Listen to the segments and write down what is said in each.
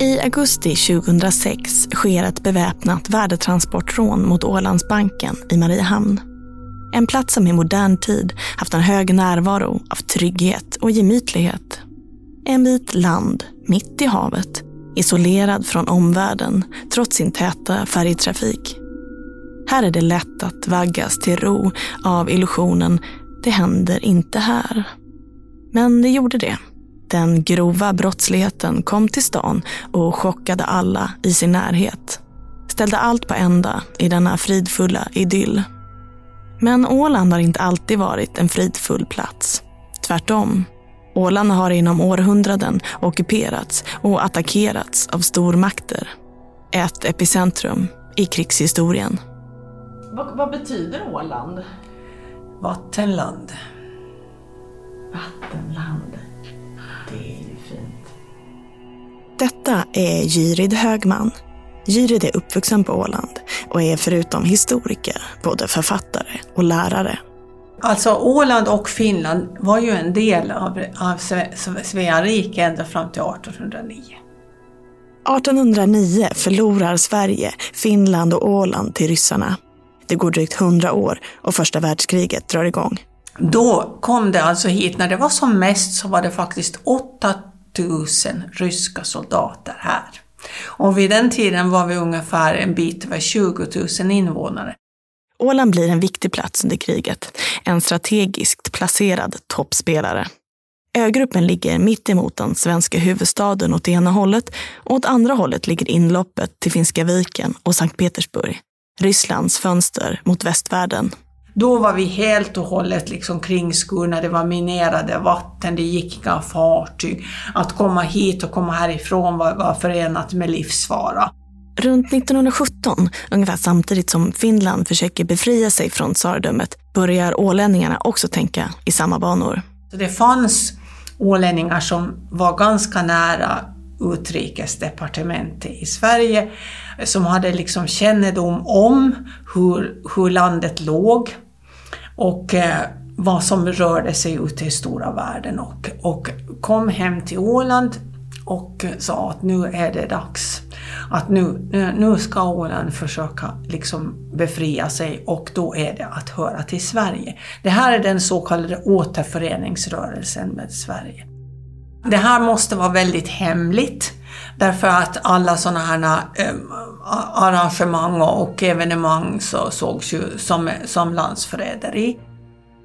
I augusti 2006 sker ett beväpnat värdetransportrån mot Ålandsbanken i Mariehamn. En plats som i modern tid haft en hög närvaro av trygghet och gemytlighet. En bit land, mitt i havet, isolerad från omvärlden trots sin täta färjetrafik. Här är det lätt att vaggas till ro av illusionen det händer inte här. Men det gjorde det. Den grova brottsligheten kom till stan och chockade alla i sin närhet. Ställde allt på ända i denna fridfulla idyll. Men Åland har inte alltid varit en fridfull plats. Tvärtom. Åland har inom århundraden ockuperats och attackerats av stormakter. Ett epicentrum i krigshistorien. Vad, vad betyder Åland? Vattenland. Vattenland. Det är ju fint. Detta är Gyrid Högman. Gyrid är uppvuxen på Åland och är förutom historiker både författare och lärare. Alltså Åland och Finland var ju en del av, av Sve- Svea rike ända fram till 1809. 1809 förlorar Sverige, Finland och Åland till ryssarna. Det går drygt 100 år och första världskriget drar igång. Då kom det alltså hit, när det var som mest så var det faktiskt 8000 ryska soldater här. Och vid den tiden var vi ungefär en bit över 20 000 invånare. Åland blir en viktig plats under kriget. En strategiskt placerad toppspelare. Ögruppen ligger mitt emot den svenska huvudstaden åt ena hållet och åt andra hållet ligger inloppet till Finska viken och Sankt Petersburg. Rysslands fönster mot västvärlden. Då var vi helt och hållet liksom kringskurna, det var minerade vatten, det gick inga fartyg. Att komma hit och komma härifrån var, var förenat med livsfara. Runt 1917, ungefär samtidigt som Finland försöker befria sig från tsardömet, börjar ålänningarna också tänka i samma banor. Så det fanns ålänningar som var ganska nära utrikesdepartementet i Sverige, som hade liksom kännedom om hur, hur landet låg och eh, vad som rörde sig ute i stora världen och, och kom hem till Åland och sa att nu är det dags. Att nu, nu- ska Åland försöka liksom befria sig och då är det att höra till Sverige. Det här är den så kallade återföreningsrörelsen med Sverige. Det här måste vara väldigt hemligt därför att alla sådana här eh, arrangemang och evenemang så sågs ju som, som landsförräderi.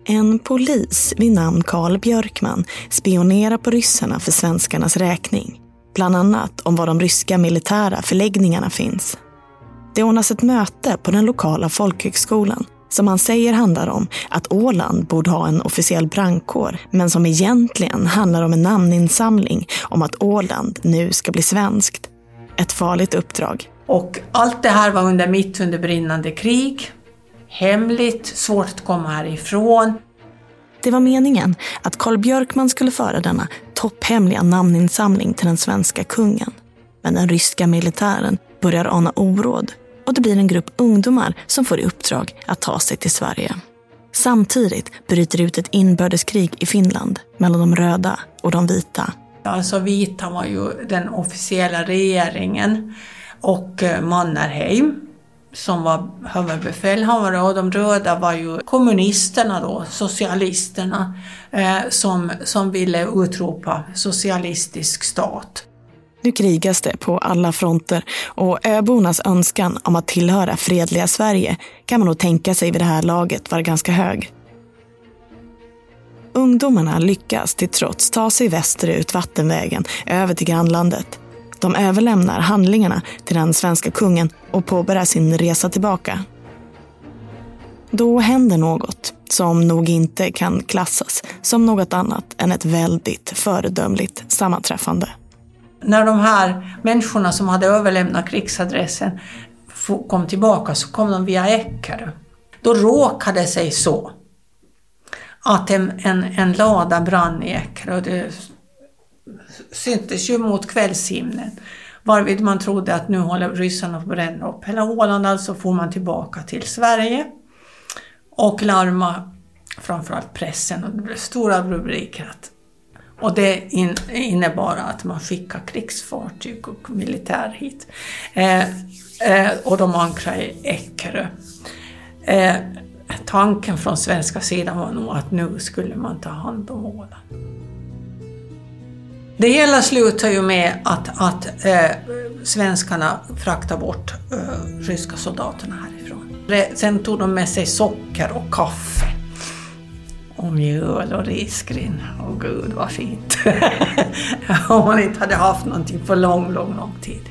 En polis vid namn Karl Björkman spionerar på ryssarna för svenskarnas räkning. Bland annat om var de ryska militära förläggningarna finns. Det ordnas ett möte på den lokala folkhögskolan som han säger handlar om att Åland borde ha en officiell brandkår, men som egentligen handlar om en namninsamling om att Åland nu ska bli svenskt. Ett farligt uppdrag. Och allt det här var under mitt under brinnande krig. Hemligt, svårt att komma härifrån. Det var meningen att Karl Björkman skulle föra denna topphemliga namninsamling till den svenska kungen. Men den ryska militären börjar ana oråd och det blir en grupp ungdomar som får i uppdrag att ta sig till Sverige. Samtidigt bryter ut ett inbördeskrig i Finland mellan de röda och de vita. Alltså vita var ju den officiella regeringen och eh, Mannerheim som var huvudbefälhavare och de röda var ju kommunisterna då, socialisterna, eh, som, som ville utropa socialistisk stat. Nu krigas det på alla fronter och öbornas önskan om att tillhöra fredliga Sverige kan man nog tänka sig vid det här laget var ganska hög. Ungdomarna lyckas till trots ta sig västerut vattenvägen över till grannlandet. De överlämnar handlingarna till den svenska kungen och påbörjar sin resa tillbaka. Då händer något som nog inte kan klassas som något annat än ett väldigt föredömligt sammanträffande. När de här människorna som hade överlämnat krigsadressen kom tillbaka så kom de via Eckerö. Då råkade det sig så att en, en, en lada brann i Eckerö. Det syntes ju mot kvällshimlen. Varvid man trodde att nu håller ryssarna på att bränna upp hela Åland, alltså får man tillbaka till Sverige. Och larma framförallt pressen och det blev stora rubriker att och det innebar att man skickade krigsfartyg och militär hit. Eh, eh, och de ankrade i Eckerö. Eh, tanken från svenska sidan var nog att nu skulle man ta hand om Åland. Det hela slutar ju med att, att eh, svenskarna fraktar bort eh, ryska soldaterna härifrån. Sen tog de med sig socker och kaffe och mjöl och risgryn. Åh gud vad fint! Om man inte hade haft någonting på lång, lång, lång tid.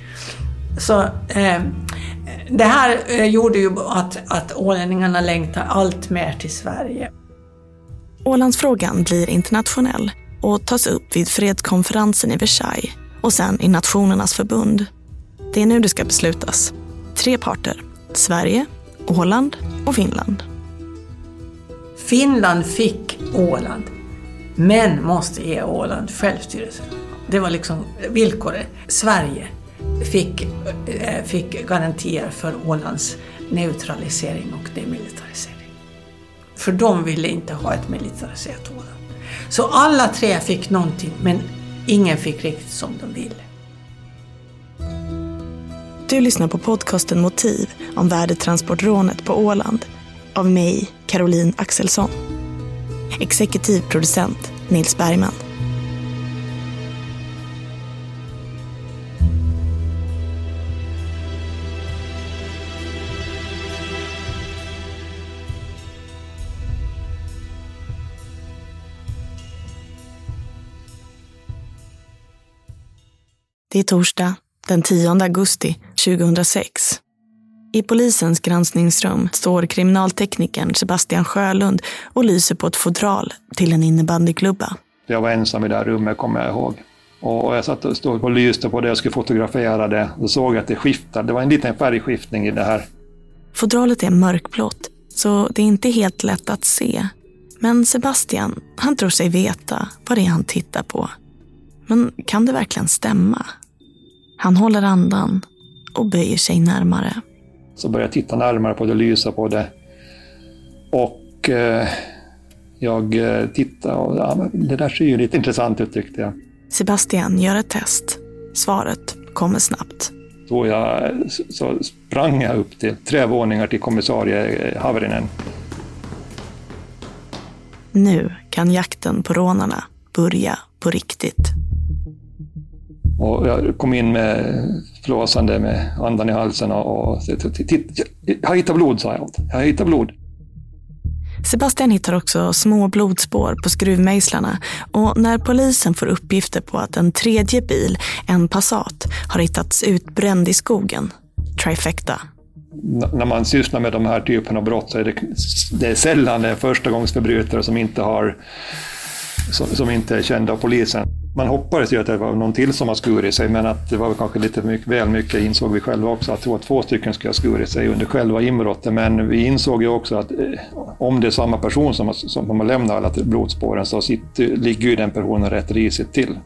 Så eh, det här eh, gjorde ju att, att ålänningarna längtar allt mer till Sverige. Ålandsfrågan blir internationell och tas upp vid fredskonferensen i Versailles och sen i Nationernas förbund. Det är nu det ska beslutas. Tre parter. Sverige, Åland och Finland. Finland fick Åland, men måste ge Åland självstyrelse. Det var liksom villkoret. Sverige fick, eh, fick garantier för Ålands neutralisering och demilitarisering. För de ville inte ha ett militariserat Åland. Så alla tre fick någonting, men ingen fick riktigt som de ville. Du lyssnar på podcasten Motiv om värdetransportrånet på Åland av mig, Caroline Axelsson. Exekutiv producent Nils Bergman. Det är torsdag den 10 augusti 2006 i polisens granskningsrum står kriminalteknikern Sebastian Sjölund och lyser på ett fodral till en innebandyklubba. Jag var ensam i det här rummet, kommer jag ihåg. Och jag satt och, stod och lyste på det och skulle fotografera det. Då såg jag att det skiftade. Det var en liten färgskiftning i det här. Fodralet är mörkblått, så det är inte helt lätt att se. Men Sebastian, han tror sig veta vad det är han tittar på. Men kan det verkligen stämma? Han håller andan och böjer sig närmare. Så började jag titta närmare på det, lysa på det. Och eh, jag eh, tittade och ja, det där ser ju lite intressant ut tyckte jag. Sebastian gör ett test. Svaret kommer snabbt. Så, jag, så sprang jag upp till tre våningar till kommissarie Haverinen. Nu kan jakten på rånarna börja på riktigt. Och jag kom in med flåsande med andan i halsen och, och jag har hittat blod, sa jag. Jag har hittat blod. Sebastian hittar också små blodspår på skruvmejslarna och när polisen får uppgifter på att en tredje bil, en Passat, har hittats utbränd i skogen, trifecta. N när man sysslar med de här typen av brott så är det, det är sällan det är förstagångsförbrytare som inte, har, som, som inte är kända av polisen. Man hoppades ju att det var någon till som har skurit sig, men att det var kanske lite mycket, väl mycket insåg vi själva också, att det var två stycken skulle ha skurit sig under själva inbrottet. Men vi insåg ju också att eh, om det är samma person som, som har lämnat alla blodspåren så sitter, ligger ju den personen rätt risigt till.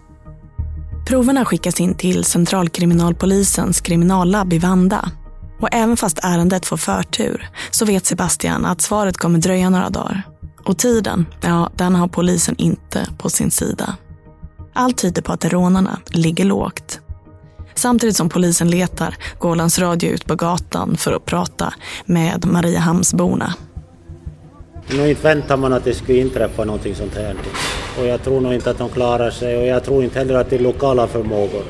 Proverna skickas in till Centralkriminalpolisens kriminallabb i Vanda. Och även fast ärendet får förtur så vet Sebastian att svaret kommer dröja några dagar. Och tiden, ja, den har polisen inte på sin sida. Allt tyder på att rånarna ligger lågt. Samtidigt som polisen letar går Ålands Radio ut på gatan för att prata med Mariehamnsborna. Nu inte väntar man att det skulle inträffa någonting sånt här. Och jag tror nog inte att de klarar sig och jag tror inte heller att det är lokala förmågor.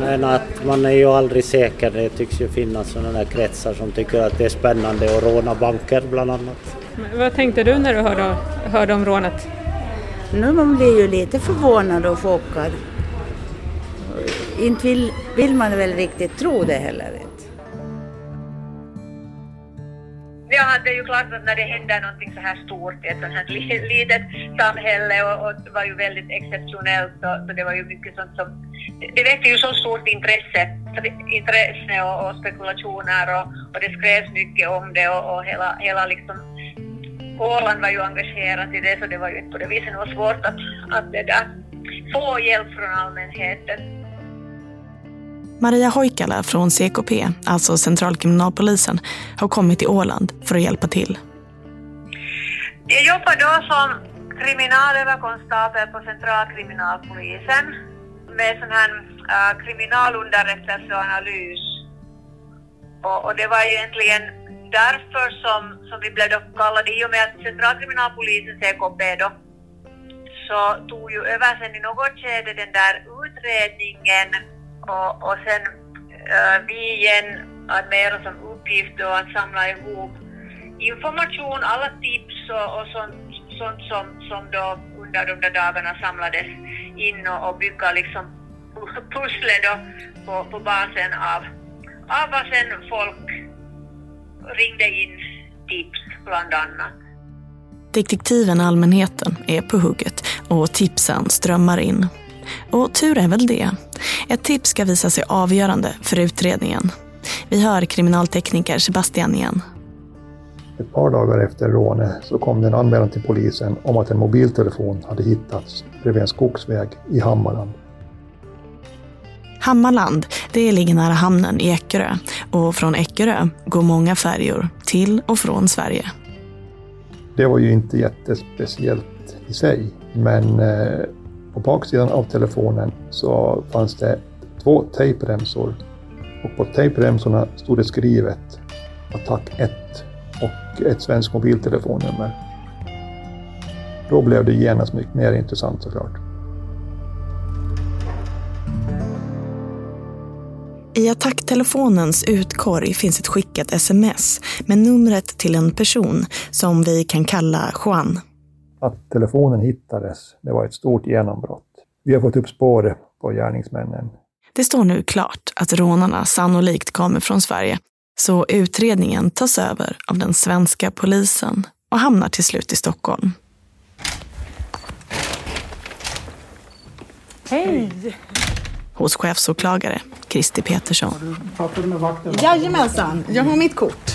Men att man är ju aldrig säker. Det tycks ju finnas sådana där kretsar som tycker att det är spännande att råna banker bland annat. Men vad tänkte du när du hörde, hörde om rånet? Nu man blir ju lite förvånad och chockad. Inte vill, vill man väl riktigt tro det heller. Ja, det är ju klart att när det händer någonting så här stort i ett sånt här litet samhälle och, och det var ju väldigt exceptionellt och så det var ju mycket sånt som... Det väckte ju så stort intresse, intresse och, och spekulationer och, och det skrevs mycket om det och, och hela, hela liksom Åland var ju engagerat i det så det var ju inte på det viset något svårt att, att det där, få hjälp från allmänheten. Maria Hoikala från CKP, alltså Centralkriminalpolisen, har kommit till Åland för att hjälpa till. Jag jobbar då som kriminalöverkonstabel på Centralkriminalpolisen med sån här uh, kriminalunderrättelse och analys. Och, och, det var egentligen därför som, som vi blev då kallade, i och med att Centralkriminalpolisen, CKP då, så tog ju över sen i något skede den där utredningen och, och sen uh, vi igen hade mera som uppgift då att samla ihop information, alla tips och, och sånt, sånt som, som då under de där dagarna samlades in och, och bygga liksom pusslet då på, på basen av, av vad sen folk ringde in tips bland annat. Detektiven Allmänheten är på hugget och tipsen strömmar in. Och tur är väl det. Ett tips ska visa sig avgörande för utredningen. Vi hör kriminaltekniker Sebastian igen. Ett par dagar efter rånet så kom det en anmälan till polisen om att en mobiltelefon hade hittats bredvid en skogsväg i Hammarland. Hammarland, det ligger nära hamnen i Eckerö och från Eckerö går många färjor till och från Sverige. Det var ju inte jättespeciellt i sig, men eh, på baksidan av telefonen så fanns det två tejpremsor och på tejpremsorna stod det skrivet Attack 1 och ett svenskt mobiltelefonnummer. Då blev det genast mycket mer intressant såklart. I attacktelefonens utkorg finns ett skickat sms med numret till en person som vi kan kalla Juan. Att telefonen hittades, det var ett stort genombrott. Vi har fått upp spår på gärningsmännen. Det står nu klart att rånarna sannolikt kommer från Sverige, så utredningen tas över av den svenska polisen och hamnar till slut i Stockholm. Hej! Hos chefsåklagare Kristi Petersson. Jajamensan, jag har mitt kort.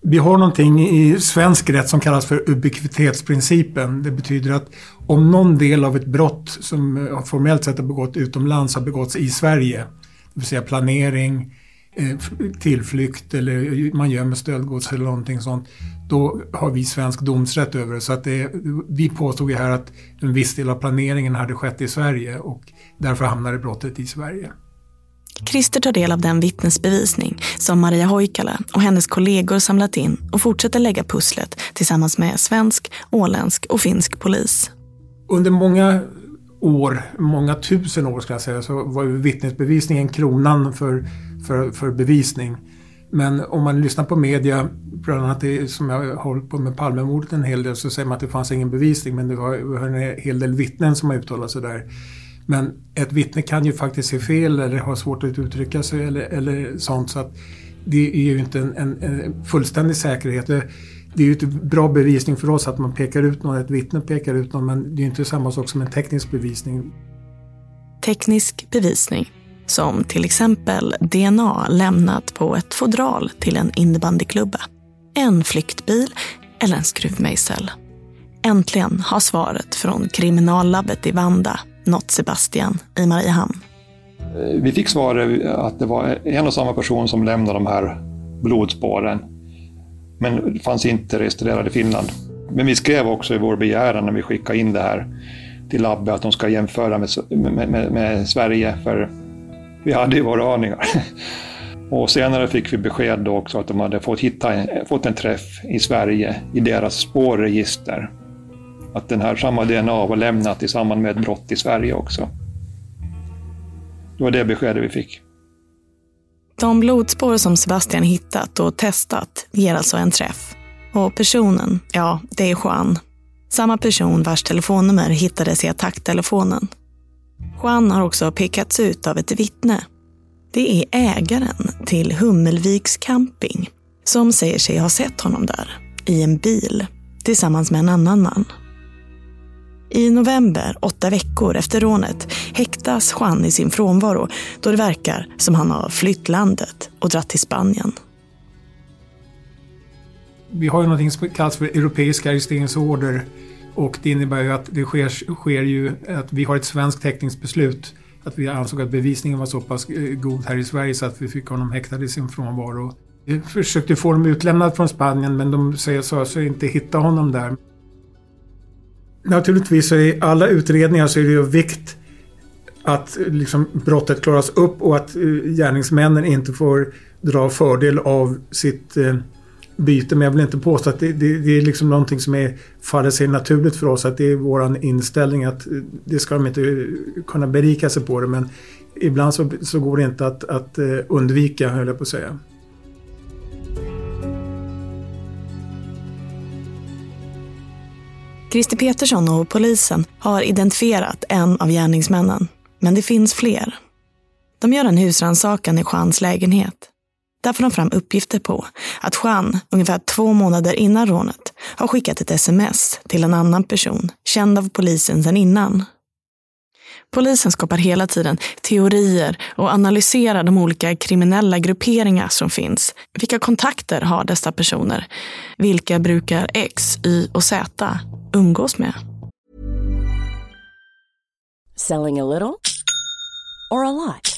Vi har någonting i svensk rätt som kallas för ubiquitetsprincipen. Det betyder att om någon del av ett brott som formellt sett har begått utomlands har begåtts i Sverige, det vill säga planering, eh, tillflykt eller man gömmer stöldgods eller någonting sånt, då har vi svensk domsrätt över det. Så att det, vi påstod ju här att en viss del av planeringen hade skett i Sverige och därför hamnade brottet i Sverige. Christer tar del av den vittnesbevisning som Maria Hoikala och hennes kollegor samlat in och fortsätter lägga pusslet tillsammans med svensk, åländsk och finsk polis. Under många år, många tusen år ska jag säga, så var vittnesbevisningen kronan för, för, för bevisning. Men om man lyssnar på media, bland annat det som jag har hållit på med Palmemordet en hel del, så säger man att det fanns ingen bevisning men det var en hel del vittnen som har uttalat sig där. Men ett vittne kan ju faktiskt se fel eller ha svårt att uttrycka sig eller, eller sånt. Så att det är ju inte en, en, en fullständig säkerhet. Det, det är ju ett bra bevisning för oss att man pekar ut någon, ett vittne pekar ut någon, men det är inte samma sak som en teknisk bevisning. Teknisk bevisning, som till exempel DNA lämnat på ett fodral till en innebandyklubba, en flyktbil eller en skruvmejsel. Äntligen har svaret från kriminallabbet i Vanda nått Sebastian i Mariehamn. Eh, vi fick svaret att det var en och samma person som lämnade de här blodspåren. Men fanns inte registrerade i Finland. Men vi skrev också i vår begäran när vi skickade in det här till labbet att de ska jämföra med, med, med, med Sverige, för vi hade ju våra aningar. Och senare fick vi besked då också att de hade fått, hitta en, fått en träff i Sverige i deras spårregister. Att den här samma DNA var lämnat i samband med ett brott i Sverige också. Det var det beskedet vi fick. De blodspår som Sebastian hittat och testat ger alltså en träff. Och personen, ja, det är Juan. Samma person vars telefonnummer hittades i attacktelefonen. Juan har också pekats ut av ett vittne. Det är ägaren till Hummelviks camping som säger sig ha sett honom där, i en bil, tillsammans med en annan man. I november, åtta veckor efter rånet, häktas Juan i sin frånvaro då det verkar som han har flytt landet och dratt till Spanien. Vi har ju någonting som kallas för europeiska arresteringsorder och det innebär ju att det sker, sker ju att vi har ett svenskt häktningsbeslut. Att vi ansåg att bevisningen var så pass eh, god här i Sverige så att vi fick honom häktad i sin frånvaro. Vi försökte få honom utlämnad från Spanien men de sa sig inte hitta honom där. Naturligtvis så i alla utredningar så är det ju vikt att eh, liksom brottet klaras upp och att eh, gärningsmännen inte får dra fördel av sitt byte. Men jag vill inte påstå att det, det, det är liksom någonting som är, faller sig naturligt för oss. Att det är vår inställning att eh, det ska de inte eh, kunna berika sig på det. Men ibland så, så går det inte att, att eh, undvika, höll jag på att säga. Christer Petersson och polisen har identifierat en av gärningsmännen, men det finns fler. De gör en husrannsakan i Juans lägenhet. Där får de fram uppgifter på att Juan, ungefär två månader innan rånet, har skickat ett sms till en annan person, känd av polisen sedan innan. Polisen skapar hela tiden teorier och analyserar de olika kriminella grupperingar som finns. Vilka kontakter har dessa personer? Vilka brukar X, Y och Z umgås med? Selling a little or a lot?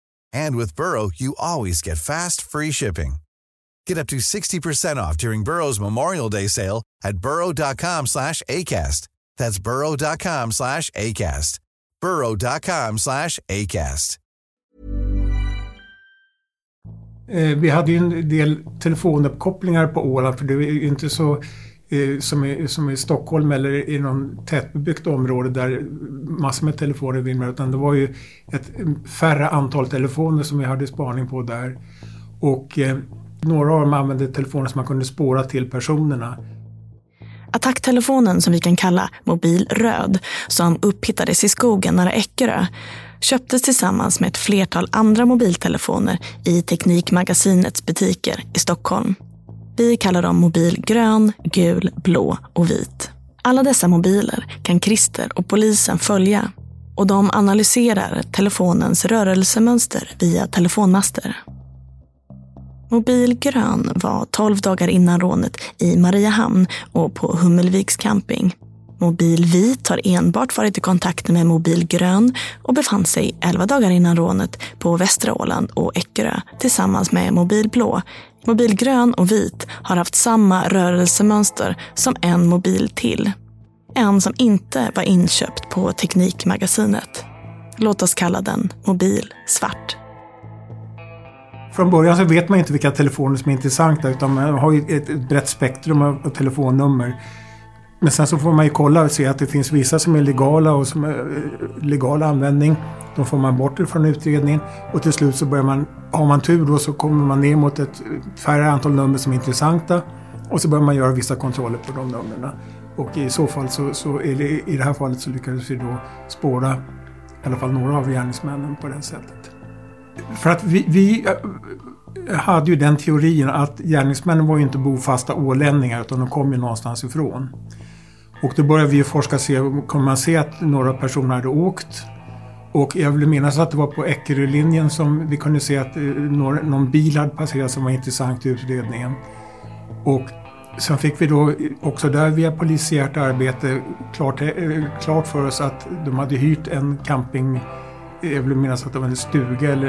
And with Burrow, you always get fast, free shipping. Get up to 60% off during Burrow's Memorial Day sale at burrow.com slash ACAST. That's burrow.com slash ACAST. burrow.com slash ACAST. Eh, vi hade ju en del telefonuppkopplingar på Åland för det är ju inte så som i, som i Stockholm eller i någon tätbebyggt område där massor med telefoner vimlar. utan det var ju ett färre antal telefoner som vi hade spaning på där. Och eh, några av dem använde telefoner som man kunde spåra till personerna. Attacktelefonen som vi kan kalla Mobil Röd, som upphittades i skogen nära Eckerö, köptes tillsammans med ett flertal andra mobiltelefoner i Teknikmagasinets butiker i Stockholm. Vi kallar dem Mobil Grön, Gul, Blå och Vit. Alla dessa mobiler kan Christer och polisen följa och de analyserar telefonens rörelsemönster via telefonmaster. Mobil grön var 12 dagar innan rånet i Mariehamn och på Hummelviks camping. Mobil vit har enbart varit i kontakt med Mobil grön och befann sig 11 dagar innan rånet på Västra Åland och Eckerö tillsammans med Mobil blå. Mobil grön och vit har haft samma rörelsemönster som en mobil till. En som inte var inköpt på Teknikmagasinet. Låt oss kalla den Mobil svart. Från början så vet man inte vilka telefoner som är intressanta utan man har ju ett brett spektrum av telefonnummer. Men sen så får man ju kolla och se att det finns vissa som är legala och som är eh, legal användning. De får man bort från utredningen och till slut så börjar man, har man tur då så kommer man ner mot ett färre antal nummer som är intressanta och så börjar man göra vissa kontroller på de numren. Och i så fall så, så är det, i det här fallet så lyckades vi då spåra i alla fall några av gärningsmännen på det sättet. För att vi, vi eh, hade ju den teorin att gärningsmännen var ju inte bofasta ålänningar utan de kom ju någonstans ifrån. Och då började vi forska se, kommer man se att några personer hade åkt. Och jag vill minnas att det var på Eckerölinjen som vi kunde se att eh, någon bil hade passerat som var intressant i utredningen. Och sen fick vi då också där via polisiärt arbete klart, eh, klart för oss att de hade hyrt en camping eh, jag vill minnas att det var en stuga eller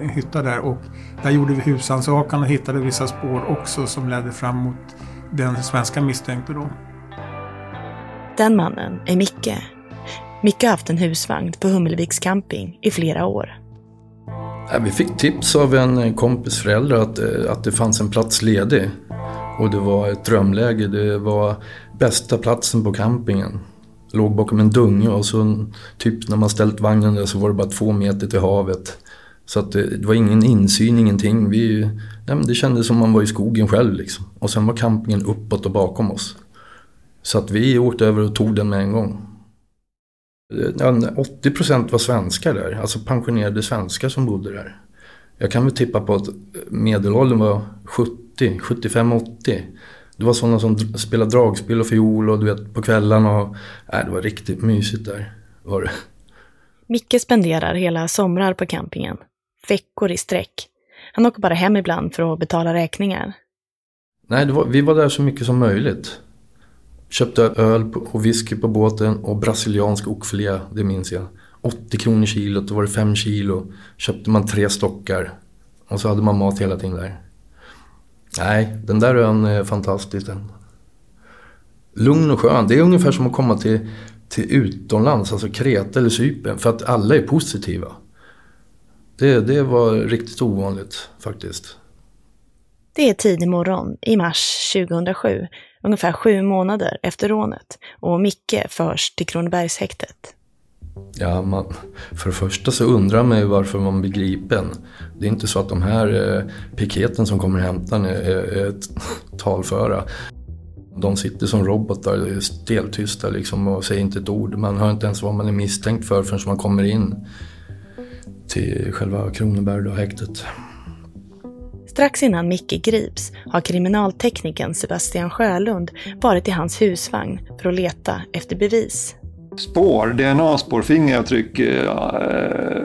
en hytta där och där gjorde vi husrannsakan och hittade vissa spår också som ledde fram mot den svenska misstänkte då. Den mannen är Micke. Micke har haft en husvagn på Hummelviks camping i flera år. Vi fick tips av en eh, kompis föräldrar att, eh, att det fanns en plats ledig. Och det var ett drömläge. Det var bästa platsen på campingen. Låg bakom en dunge och så typ när man ställt vagnen där så var det bara två meter till havet. Så att det, det var ingen insyn, ingenting. Vi, nej men det kändes som man var i skogen själv liksom. Och sen var campingen uppåt och bakom oss. Så att vi åkte över och tog den med en gång. 80 procent var svenskar där, alltså pensionerade svenskar som bodde där. Jag kan väl tippa på att medelåldern var 70, 75, 80. Det var sådana som spelade dragspel och fiol och du vet på kvällarna. Och, nej, det var riktigt mysigt där. Var det. Micke spenderar hela somrar på campingen. Veckor i sträck. Han åker bara hem ibland för att betala räkningar. Nej, var, vi var där så mycket som möjligt. Köpte öl och whisky på båten och brasiliansk oxfilé, det minns jag. 80 kronor kilot, då var det 5 kilo. Köpte man tre stockar. Och så hade man mat hela tiden där. Nej, den där ön är fantastisk den. Lugn och skön. Det är ungefär som att komma till, till utomlands, alltså Kreta eller Cypern. För att alla är positiva. Det, det var riktigt ovanligt faktiskt. Det är tidig morgon i mars 2007 ungefär sju månader efter rånet och Micke förs till Kronobergshäktet. Ja, man, för det första så undrar man ju varför man blir gripen. Det är inte så att de här eh, piketen som kommer hämta en är, är, är talföra. De sitter som robotar, steltysta liksom och säger inte ett ord. Man hör inte ens vad man är misstänkt för förrän man kommer in till själva Kronoberg och häktet. Strax innan Micke grips har kriminalteknikern Sebastian Sjölund varit i hans husvagn för att leta efter bevis. Spår, DNA-spår, fingeravtryck, eh,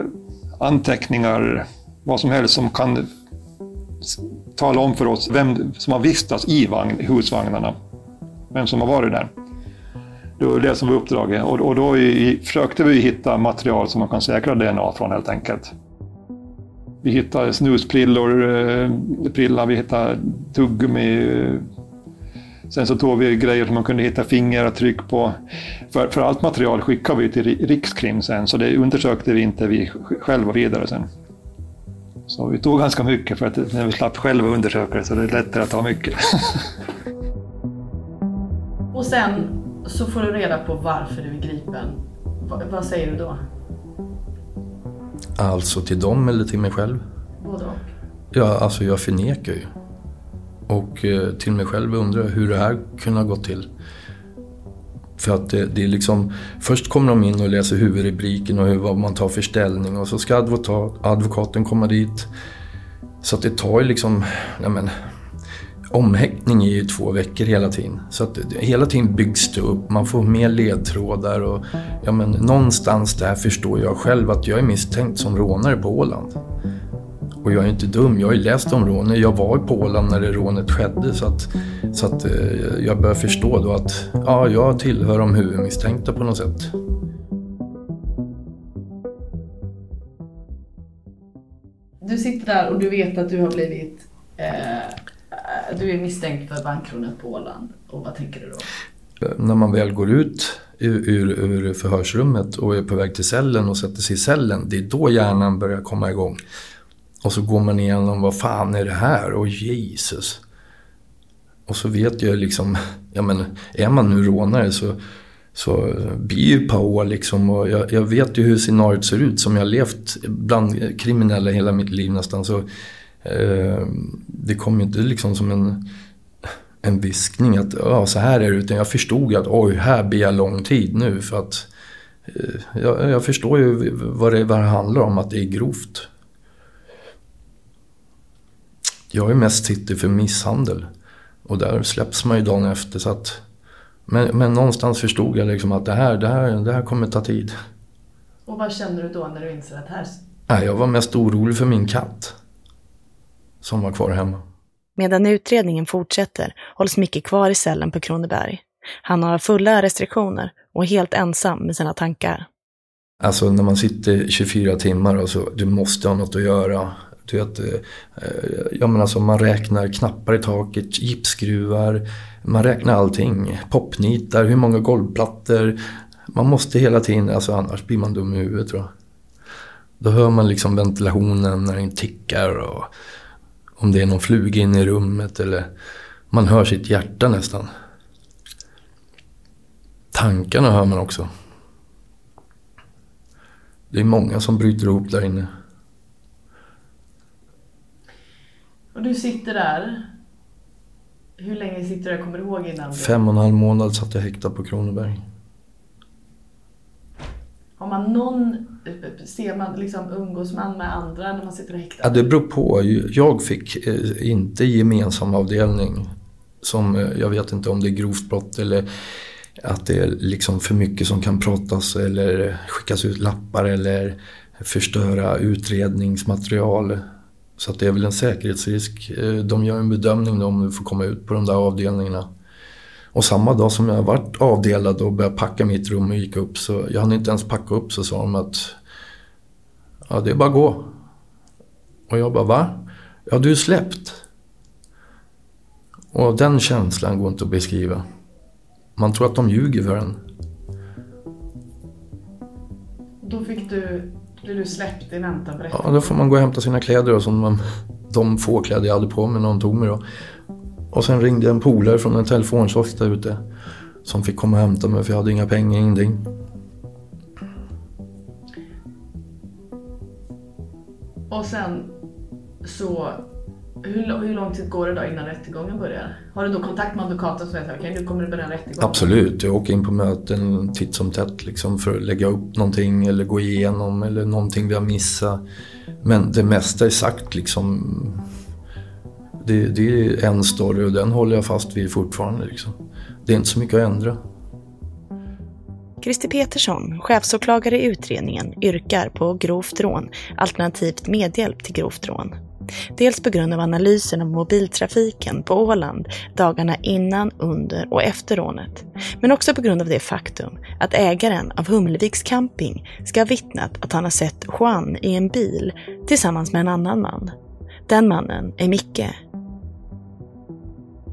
anteckningar, vad som helst som kan tala om för oss vem som har vistats i vagn, husvagnarna. Vem som har varit där. Det var det som var uppdraget och då försökte vi hitta material som man kan säkra DNA från helt enkelt. Vi hittade snusprillor, eh, prillar, vi hittade tuggummi. Sen så tog vi grejer som man kunde hitta fingeravtryck på. För, för allt material skickade vi till Rikskrim sen, så det undersökte vi inte vi själva vidare sen. Så vi tog ganska mycket för att när vi slapp själva undersöka det så det är lättare att ta mycket. Och sen så får du reda på varför du är gripen. V vad säger du då? Alltså till dem eller till mig själv? Både och. Ja, alltså jag förnekar ju. Och eh, till mig själv undrar jag hur det här kunde ha gått till. För att det, det, är liksom, först kommer de in och läser huvudrubriken och hur, vad man tar för ställning och så ska advokat, advokaten komma dit. Så att det tar ju liksom, nej men, omhäktning är ju två veckor hela tiden. Så att hela tiden byggs det upp, man får mer ledtrådar och ja men någonstans där förstår jag själv att jag är misstänkt som rånare på Åland. Och jag är inte dum, jag har ju läst om rånet. Jag var på Åland när det rånet skedde så att, så att eh, jag börjar förstå då att ja, jag tillhör de huvudmisstänkta på något sätt. Du sitter där och du vet att du har blivit eh, du är misstänkt för bankrånet på Åland. Och vad tänker du då? När man väl går ut ur, ur, ur förhörsrummet och är på väg till cellen och sätter sig i cellen. Det är då hjärnan börjar komma igång. Och så går man igenom, vad fan är det här? Och Jesus. Och så vet jag liksom, ja men är man nu rånare så, så blir ju Paoa liksom. Och jag, jag, vet ju hur scenariot ser ut som jag levt bland kriminella hela mitt liv nästan. Så det kom ju inte liksom som en, en viskning att ja, så här är det. Utan jag förstod att oj, här blir jag lång tid nu. För att eh, jag, jag, förstår ju vad det, vad det handlar om, att det är grovt. Jag är mest sitter för misshandel. Och där släpps man ju dagen efter. Så att, men, men någonstans förstod jag liksom att det här, det, här, det här kommer ta tid. Och vad kände du då när du inser att här... Nej, jag var mest orolig för min katt. Som var kvar hemma. Medan utredningen fortsätter hålls Micke kvar i cellen på Kronoberg. Han har fulla restriktioner och är helt ensam med sina tankar. Alltså när man sitter 24 timmar och så, du måste ha något att göra. Du vet, eh, ja, men alltså man räknar knappar i taket, gipsskruvar, man räknar allting. Popnitar, hur många golvplattor. Man måste hela tiden, alltså annars blir man dum i huvudet tror jag. Då hör man liksom ventilationen när den tickar och om det är någon fluga inne i rummet eller man hör sitt hjärta nästan. Tankarna hör man också. Det är många som bryter ihop där inne. Och du sitter där. Hur länge sitter du där? Kommer du ihåg innan? Du... Fem och en halv månad satt jag häktad på Kronoberg. Har man någon, eh, ser man liksom, umgås man med andra när man sitter häktad? Ja, det beror på. Jag fick eh, inte gemensam avdelning. Som, eh, jag vet inte om det är grovt brott eller att det är liksom för mycket som kan pratas eller skickas ut lappar eller förstöra utredningsmaterial. Så att det är väl en säkerhetsrisk. De gör en bedömning om du får komma ut på de där avdelningarna. Och samma dag som jag varit avdelad och började packa mitt rum och gick upp så jag hann inte ens packa upp så sa de att ja det är bara att gå. Och jag bara va? Ja du är släppt. Och den känslan går inte att beskriva. Man tror att de ljuger för en. Då fick du, blev du släppt i väntan på Ja, då får man gå och hämta sina kläder och som man, de få kläder jag hade på mig när de tog mig då. Och sen ringde en polare från en telefonkiosk där ute. Som fick komma och hämta mig för jag hade inga pengar, ingenting. Och sen så, hur, hur lång tid går det då innan rättegången börjar? Har du då kontakt med advokaten som säger okej okay, nu kommer det börja en rättegång? Absolut, jag åker in på möten titt som tätt liksom för att lägga upp någonting eller gå igenom eller någonting vi har missat. Men det mesta är sagt liksom det, det, är en story och den håller jag fast vid fortfarande. Liksom. Det är inte så mycket att ändra. Christer Petersson, chefsåklagare i utredningen, yrkar på grovt rån alternativt medhjälp till grovt rån. Dels på grund av analysen av mobiltrafiken på Åland dagarna innan, under och efter rånet. Men också på grund av det faktum att ägaren av Humleviks camping ska ha vittnat att han har sett Juan i en bil tillsammans med en annan man. Den mannen är Micke,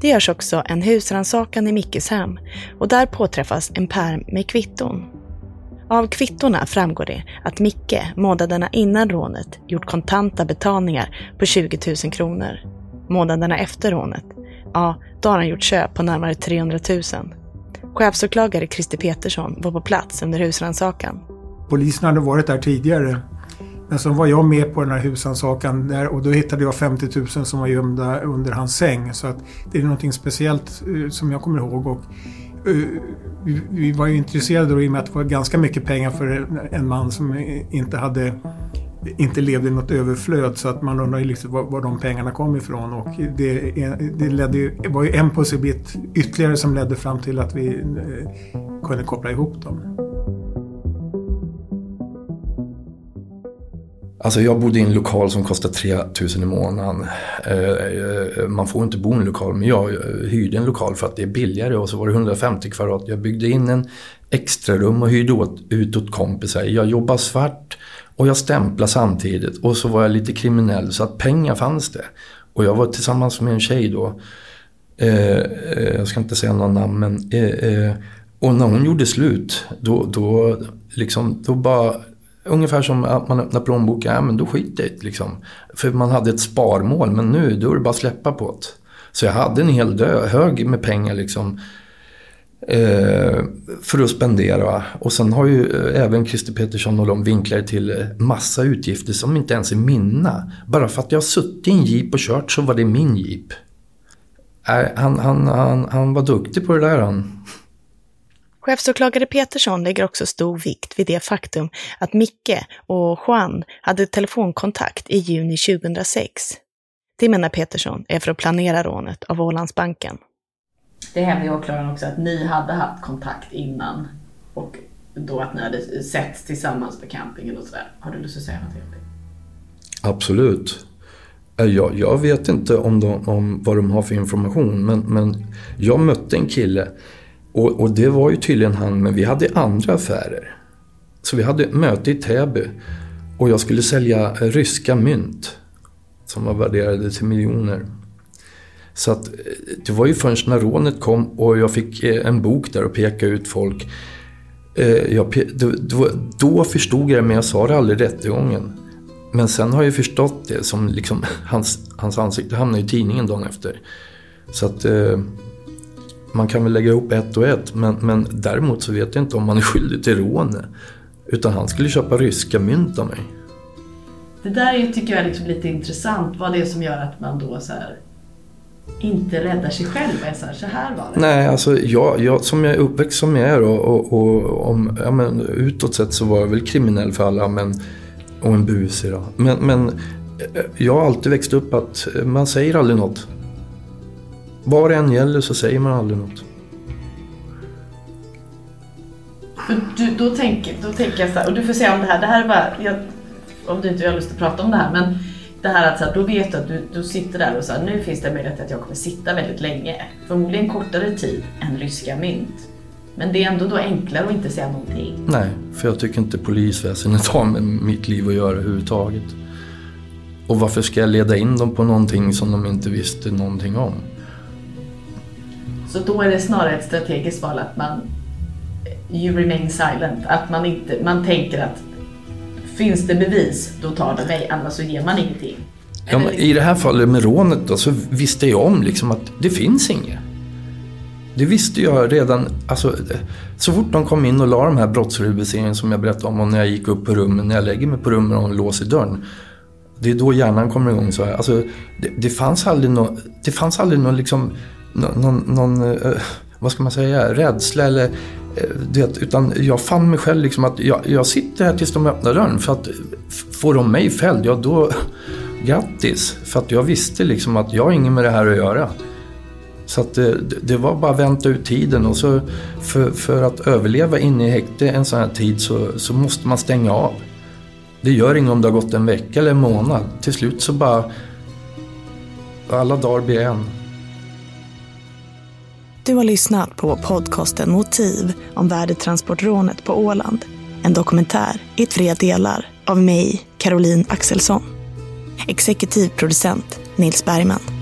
det görs också en husrannsakan i Mickes hem och där påträffas en pärm med kvitton. Av kvittorna framgår det att Micke månaderna innan rånet gjort kontanta betalningar på 20 000 kronor. Månaderna efter rånet, ja, då har han gjort köp på närmare 300 000. Chefsåklagare Christer Petersson var på plats under husrannsakan. Polisen hade varit där tidigare men så var jag med på den här husrannsakan där och då hittade jag 50 000 som var gömda under hans säng. Så att det är någonting speciellt uh, som jag kommer ihåg. Och, uh, vi, vi, var ju intresserade då i och med att det var ganska mycket pengar för en man som inte hade inte levde i något överflöd så att man undrar liksom var, var de pengarna kom ifrån och det, det, ledde, var ju en pusselbit ytterligare som ledde fram till att vi eh, kunde koppla ihop dem. Alltså jag bodde i en lokal som kostade 3000 i månaden. Eh, eh, man får inte bo i en lokal men jag eh, hyrde en lokal för att det är billigare och så var det 150 kvadrat. Jag byggde in en extra rum och hyrde ut åt kompisar. Jag jobbade svart och jag stämplade samtidigt och så var jag lite kriminell så att pengar fanns det. Och jag var tillsammans med en tjej då. Jag ska inte säga några namn men och när hon gjorde slut då, då, liksom, då bara Ungefär som att man öppnar plånboken, ja men då skiter jag liksom. För man hade ett sparmål, men nu då är det bara att släppa på det. Så jag hade en hel dö, hög med pengar liksom. Eh, för att spendera. Och sen har ju eh, även Christer Petersson och de vinklar till eh, massa utgifter som inte ens är mina. Bara för att jag har suttit i en jeep och kört så var det min jeep. Äh, han, han, han, han var duktig på det där han. Chefsåklagare Petersson lägger också stor vikt vid det faktum att Micke och Juan hade telefonkontakt i juni 2006. Det menar Petersson är för att planera rånet av Ålandsbanken. Det hävdar åklagaren också att ni hade haft kontakt innan och då att ni hade sett tillsammans på campingen och sådär. Har du lust att säga något om det? Absolut. Eh, jag, jag vet inte om, de, om vad de har för information men, men jag mötte en kille och, och, det var ju tydligen han, men vi hade andra affärer. Så vi hade möte i Täby och jag skulle sälja eh, ryska mynt som var värderade till miljoner. Så att eh, det var ju förrän när rånet kom och jag fick eh, en bok där och peka ut folk. Eh, jag, då, då förstod jag det, men jag sa det aldrig i rättegången. Men sen har jag förstått det som liksom, hans, hans ansikte hamnade i tidningen dagen efter. Så att man kan väl lägga ihop ett och ett, men, men däremot så vet jag inte om han är skyldig till rånet. Utan han skulle köpa ryska mynt av mig. Det där tycker jag är liksom lite intressant, vad det är som gör att man då så här, inte räddar sig själv och är så här, så här var det. Nej, alltså jag, jag, som jag är uppväxt som jag är och, och, och om, ja, men, utåt sett så var jag väl kriminell för alla men, och en busig då. Men, men eh, jag har alltid växt upp att man säger aldrig något. Vad det än gäller så säger man aldrig något. Du, då, tänker, då tänker jag så här, och du får säga om det här, det här är bara, jag, om du inte har lust att prata om det här, men det här att så här, då vet du att du, du sitter där och så här, nu finns det möjlighet att jag kommer sitta väldigt länge. Förmodligen kortare tid än ryska mynt. Men det är ändå då enklare att inte säga någonting. Nej, för jag tycker inte polisväsendet har med mitt liv att göra överhuvudtaget. Och varför ska jag leda in dem på någonting som de inte visste någonting om? Så då är det snarare ett strategiskt val att man you remain silent. Att man, inte, man tänker att finns det bevis, då tar det mig, annars så ger man ingenting. Ja, I det här fallet med rånet då, så visste jag om liksom att det finns inget. Det visste jag redan, alltså, så fort de kom in och la de här brottsrubriceringarna som jag berättade om och när jag gick upp på rummet, när jag lägger mig på rummet och låser dörren. Det är då hjärnan kommer igång så här. Alltså, det, det fanns aldrig någon, det fanns aldrig någon liksom någon, någon eh, vad ska man säga, rädsla eller eh, vet, utan jag fann mig själv liksom att jag, jag sitter här tills de öppnar dörren. För att får de mig fälld, ja då grattis. För att jag visste liksom att jag har inget med det här att göra. Så att eh, det, det var bara att vänta ut tiden och så för, för att överleva inne i häkte en sån här tid så, så måste man stänga av. Det gör inget om det har gått en vecka eller en månad. Till slut så bara alla dagar blir en. Du har lyssnat på podcasten Motiv om värdetransportrånet på Åland. En dokumentär i tre delar av mig, Caroline Axelsson. Exekutiv producent Nils Bergman.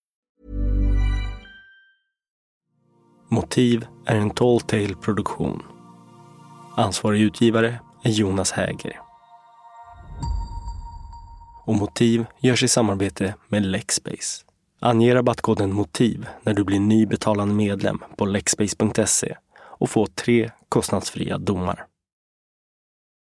Motiv är en Tall Tale-produktion. Ansvarig utgivare är Jonas Häger. Och Motiv görs i samarbete med Lexbase. Ange rabattkoden MOTIV när du blir ny betalande medlem på lexbase.se och få tre kostnadsfria domar.